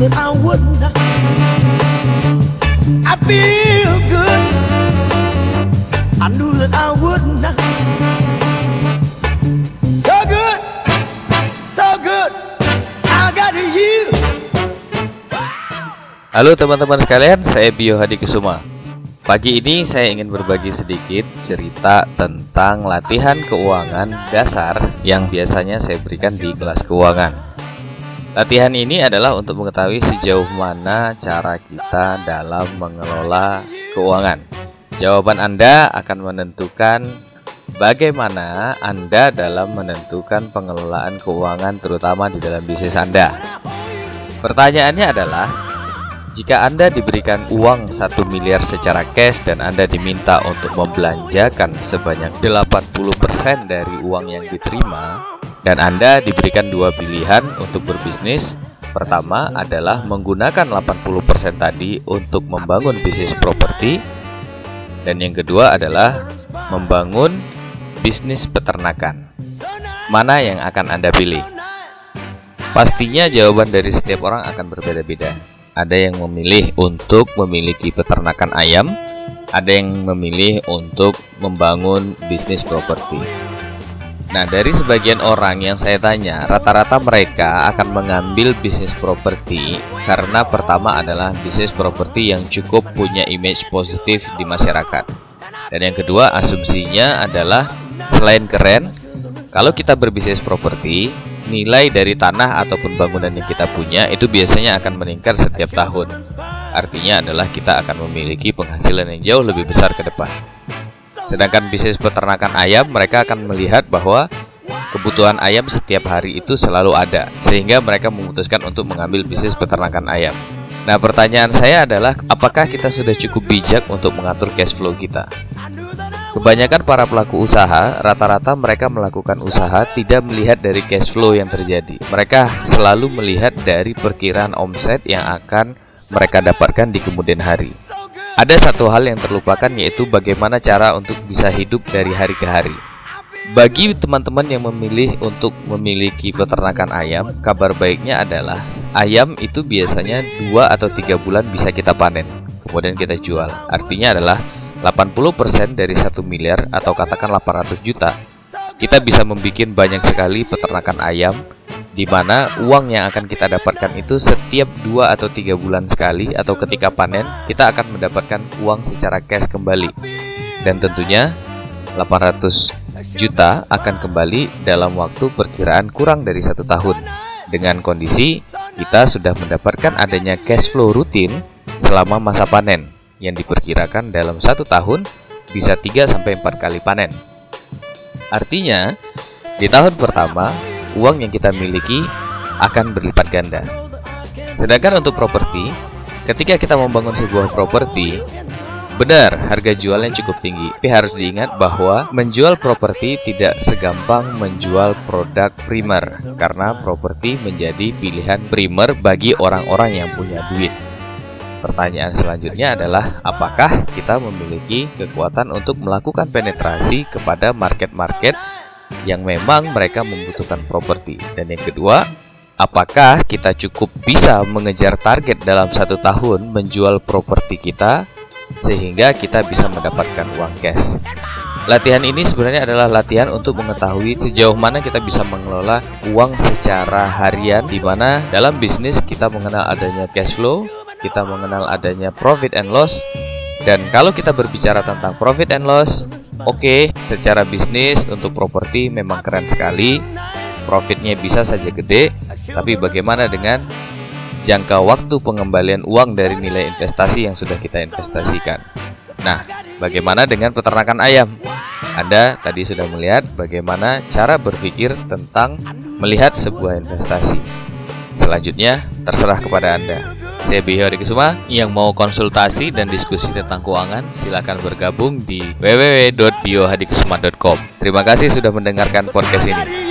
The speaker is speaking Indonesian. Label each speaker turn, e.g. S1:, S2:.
S1: that I would not. I feel good. I knew that I would not. So good, so good. I got you.
S2: Halo teman-teman sekalian, saya Bio Hadi Kusuma. Pagi ini saya ingin berbagi sedikit cerita tentang latihan keuangan dasar yang biasanya saya berikan di kelas keuangan. Latihan ini adalah untuk mengetahui sejauh mana cara kita dalam mengelola keuangan. Jawaban Anda akan menentukan bagaimana Anda dalam menentukan pengelolaan keuangan terutama di dalam bisnis Anda. Pertanyaannya adalah, jika Anda diberikan uang 1 miliar secara cash dan Anda diminta untuk membelanjakan sebanyak 80% dari uang yang diterima dan Anda diberikan dua pilihan untuk berbisnis, pertama adalah menggunakan 80% tadi untuk membangun bisnis properti dan yang kedua adalah membangun bisnis peternakan. Mana yang akan Anda pilih? Pastinya jawaban dari setiap orang akan berbeda-beda. Ada yang memilih untuk memiliki peternakan ayam, ada yang memilih untuk membangun bisnis properti. Nah, dari sebagian orang yang saya tanya, rata-rata mereka akan mengambil bisnis properti karena pertama adalah bisnis properti yang cukup punya image positif di masyarakat. Dan yang kedua, asumsinya adalah selain keren, kalau kita berbisnis properti, nilai dari tanah ataupun bangunan yang kita punya itu biasanya akan meningkat setiap tahun. Artinya adalah kita akan memiliki penghasilan yang jauh lebih besar ke depan. Sedangkan bisnis peternakan ayam, mereka akan melihat bahwa kebutuhan ayam setiap hari itu selalu ada, sehingga mereka memutuskan untuk mengambil bisnis peternakan ayam. Nah, pertanyaan saya adalah, apakah kita sudah cukup bijak untuk mengatur cash flow kita? Kebanyakan para pelaku usaha, rata-rata mereka melakukan usaha tidak melihat dari cash flow yang terjadi. Mereka selalu melihat dari perkiraan omset yang akan mereka dapatkan di kemudian hari. Ada satu hal yang terlupakan yaitu bagaimana cara untuk bisa hidup dari hari ke hari. Bagi teman-teman yang memilih untuk memiliki peternakan ayam, kabar baiknya adalah ayam itu biasanya 2 atau 3 bulan bisa kita panen, kemudian kita jual. Artinya adalah 80% dari 1 miliar atau katakan 800 juta, kita bisa membuat banyak sekali peternakan ayam di mana uang yang akan kita dapatkan itu setiap 2 atau 3 bulan sekali atau ketika panen kita akan mendapatkan uang secara cash kembali. Dan tentunya 800 juta akan kembali dalam waktu perkiraan kurang dari satu tahun. Dengan kondisi kita sudah mendapatkan adanya cash flow rutin selama masa panen yang diperkirakan dalam satu tahun bisa 3 sampai 4 kali panen. Artinya, di tahun pertama, uang yang kita miliki akan berlipat ganda. Sedangkan untuk properti, ketika kita membangun sebuah properti, benar harga jualnya cukup tinggi. Tapi harus diingat bahwa menjual properti tidak segampang menjual produk primer karena properti menjadi pilihan primer bagi orang-orang yang punya duit. Pertanyaan selanjutnya adalah apakah kita memiliki kekuatan untuk melakukan penetrasi kepada market-market yang memang mereka membutuhkan properti. Dan yang kedua, apakah kita cukup bisa mengejar target dalam satu tahun menjual properti kita sehingga kita bisa mendapatkan uang cash. Latihan ini sebenarnya adalah latihan untuk mengetahui sejauh mana kita bisa mengelola uang secara harian di mana dalam bisnis kita mengenal adanya cash flow, kita mengenal adanya profit and loss dan kalau kita berbicara tentang profit and loss, oke, okay, secara bisnis untuk properti memang keren sekali. Profitnya bisa saja gede, tapi bagaimana dengan jangka waktu pengembalian uang dari nilai investasi yang sudah kita investasikan? Nah, bagaimana dengan peternakan ayam? Anda tadi sudah melihat bagaimana cara berpikir tentang melihat sebuah investasi. Selanjutnya, terserah kepada Anda. Saya Bihyo Kusuma yang mau konsultasi dan diskusi tentang keuangan silakan bergabung di www.biohadikusuma.com. Terima kasih sudah mendengarkan podcast ini.